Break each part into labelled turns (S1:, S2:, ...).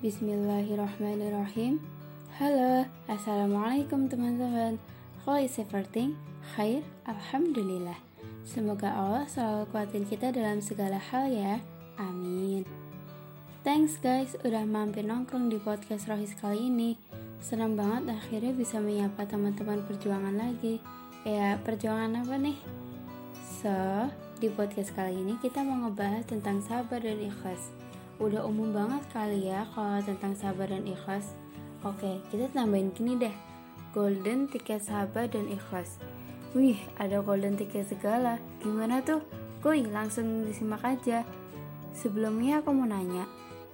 S1: Bismillahirrahmanirrahim. Halo, Assalamualaikum teman-teman. How is everything? Khair, Alhamdulillah. Semoga Allah selalu kuatin kita dalam segala hal ya. Amin. Thanks guys udah mampir nongkrong di podcast Rohis kali ini. Senang banget akhirnya bisa menyapa teman-teman perjuangan lagi. Ya, perjuangan apa nih? So, di podcast kali ini kita mau ngebahas tentang sabar dan ikhlas Udah umum banget kali ya kalau tentang sabar dan ikhlas. Oke, kita tambahin gini deh. Golden tiket sabar dan ikhlas. Wih, ada golden tiket segala. Gimana tuh? Kuy, langsung disimak aja. Sebelumnya aku mau nanya,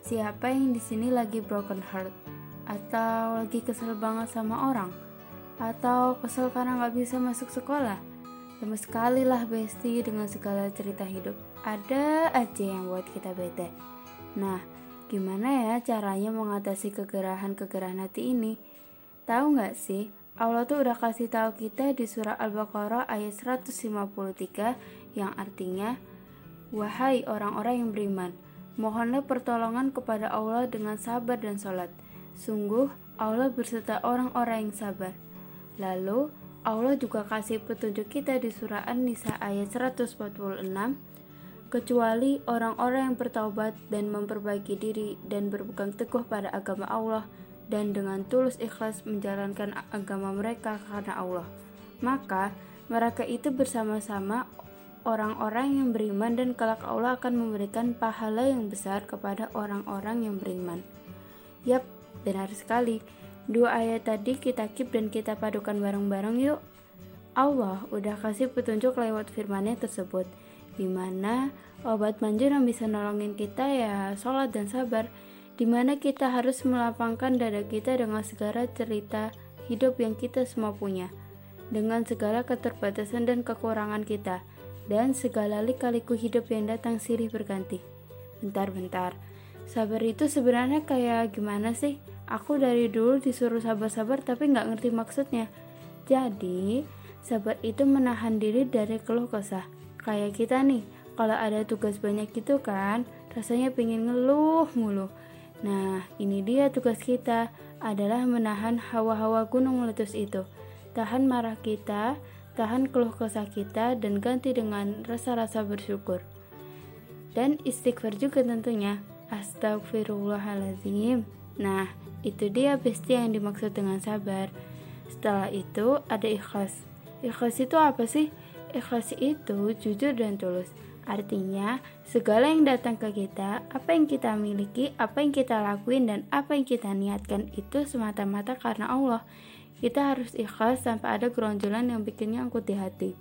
S1: siapa yang di sini lagi broken heart? Atau lagi kesel banget sama orang? Atau kesel karena nggak bisa masuk sekolah? Lemes sekali lah Besti dengan segala cerita hidup. Ada aja yang buat kita bete. Nah, gimana ya caranya mengatasi kegerahan-kegerahan hati ini? Tahu nggak sih, Allah tuh udah kasih tahu kita di surah Al-Baqarah ayat 153 yang artinya, Wahai orang-orang yang beriman, mohonlah pertolongan kepada Allah dengan sabar dan sholat. Sungguh, Allah berserta orang-orang yang sabar. Lalu, Allah juga kasih petunjuk kita di surah An-Nisa ayat 146 kecuali orang-orang yang bertaubat dan memperbaiki diri dan berpegang teguh pada agama Allah dan dengan tulus ikhlas menjalankan agama mereka karena Allah. Maka mereka itu bersama-sama orang-orang yang beriman dan kelak Allah akan memberikan pahala yang besar kepada orang-orang yang beriman. Yap, benar sekali. Dua ayat tadi kita keep dan kita padukan bareng-bareng yuk. Allah udah kasih petunjuk lewat firman tersebut di mana obat manjur yang bisa nolongin kita ya sholat dan sabar. Di mana kita harus melapangkan dada kita dengan segala cerita hidup yang kita semua punya dengan segala keterbatasan dan kekurangan kita dan segala lika-liku hidup yang datang sirih berganti. Bentar-bentar sabar itu sebenarnya kayak gimana sih? Aku dari dulu disuruh sabar-sabar tapi nggak ngerti maksudnya. Jadi sabar itu menahan diri dari keluh kesah Kayak kita nih, kalau ada tugas banyak gitu kan, rasanya pengen ngeluh mulu. Nah, ini dia tugas kita, adalah menahan hawa-hawa gunung meletus itu. Tahan marah kita, tahan keluh kesah kita, dan ganti dengan rasa-rasa bersyukur. Dan istighfar juga tentunya. Astagfirullahaladzim. Nah, itu dia besti yang dimaksud dengan sabar. Setelah itu ada ikhlas. Ikhlas itu apa sih? Ikhlas itu jujur dan tulus. Artinya, segala yang datang ke kita, apa yang kita miliki, apa yang kita lakuin, dan apa yang kita niatkan itu semata-mata karena Allah. Kita harus ikhlas sampai ada geronjolan yang bikinnya angkut di hati.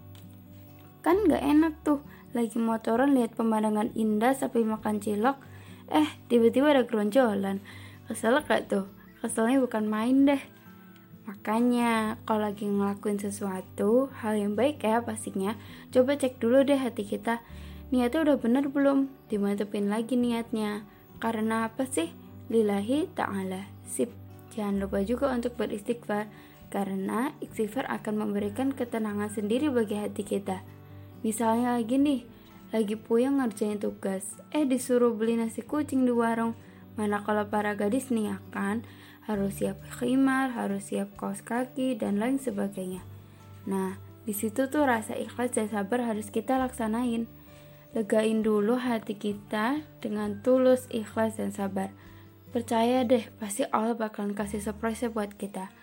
S1: Kan gak enak tuh, lagi motoran lihat pemandangan indah sampai makan cilok, eh tiba-tiba ada geronjolan. Kesel gak tuh? Keselnya bukan main deh. Makanya, kalau lagi ngelakuin sesuatu, hal yang baik ya pastinya, coba cek dulu deh hati kita. Niatnya udah bener belum? Dimantepin lagi niatnya. Karena apa sih? Lillahi ta'ala. Sip. Jangan lupa juga untuk beristighfar. Karena istighfar akan memberikan ketenangan sendiri bagi hati kita. Misalnya lagi nih, lagi puyeng ngerjain tugas. Eh disuruh beli nasi kucing di warung. Mana kalau para gadis nih akan harus siap khimar, harus siap kaos kaki, dan lain sebagainya. Nah, di situ tuh rasa ikhlas dan sabar harus kita laksanain. Legain dulu hati kita dengan tulus, ikhlas, dan sabar. Percaya deh, pasti Allah bakalan kasih surprise buat kita.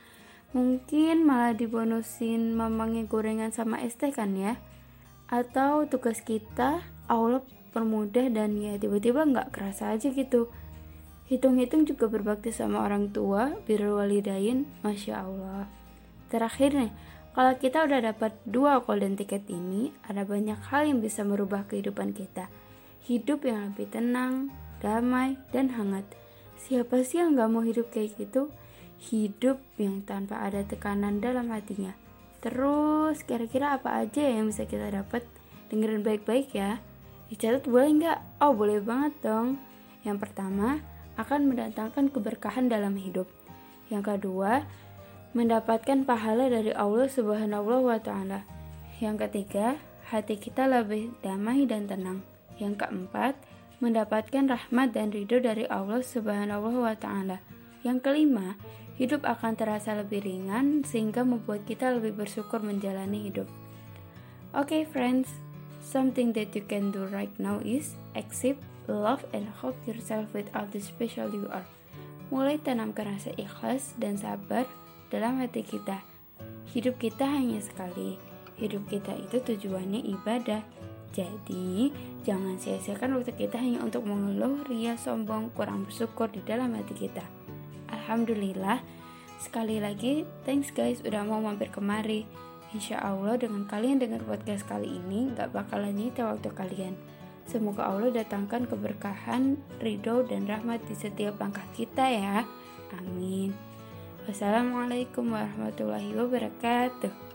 S1: Mungkin malah dibonusin mamangnya gorengan sama es teh kan ya? Atau tugas kita Allah permudah dan ya tiba-tiba nggak kerasa aja gitu. Hitung-hitung juga berbakti sama orang tua, birrul walidain, Masya Allah. Terakhir nih, kalau kita udah dapat dua golden ticket ini, ada banyak hal yang bisa merubah kehidupan kita. Hidup yang lebih tenang, damai, dan hangat. Siapa sih yang gak mau hidup kayak gitu? Hidup yang tanpa ada tekanan dalam hatinya. Terus, kira-kira apa aja yang bisa kita dapat? Dengerin baik-baik ya. Dicatat boleh nggak? Oh, boleh banget dong. Yang pertama, akan mendatangkan keberkahan dalam hidup. Yang kedua, mendapatkan pahala dari Allah Subhanahu wa taala. Yang ketiga, hati kita lebih damai dan tenang. Yang keempat, mendapatkan rahmat dan ridho dari Allah Subhanahu wa taala. Yang kelima, hidup akan terasa lebih ringan sehingga membuat kita lebih bersyukur menjalani hidup. Oke, okay, friends, something that you can do right now is accept, love, and hope yourself with all the special you are. Mulai tanamkan rasa ikhlas dan sabar dalam hati kita. Hidup kita hanya sekali. Hidup kita itu tujuannya ibadah. Jadi, jangan sia-siakan waktu kita hanya untuk mengeluh, ria, sombong, kurang bersyukur di dalam hati kita. Alhamdulillah, sekali lagi, thanks guys udah mau mampir kemari. Insya Allah dengan kalian dengar podcast kali ini gak bakalan nyita waktu kalian. Semoga Allah datangkan keberkahan, ridho, dan rahmat di setiap langkah kita ya. Amin. Wassalamualaikum warahmatullahi wabarakatuh.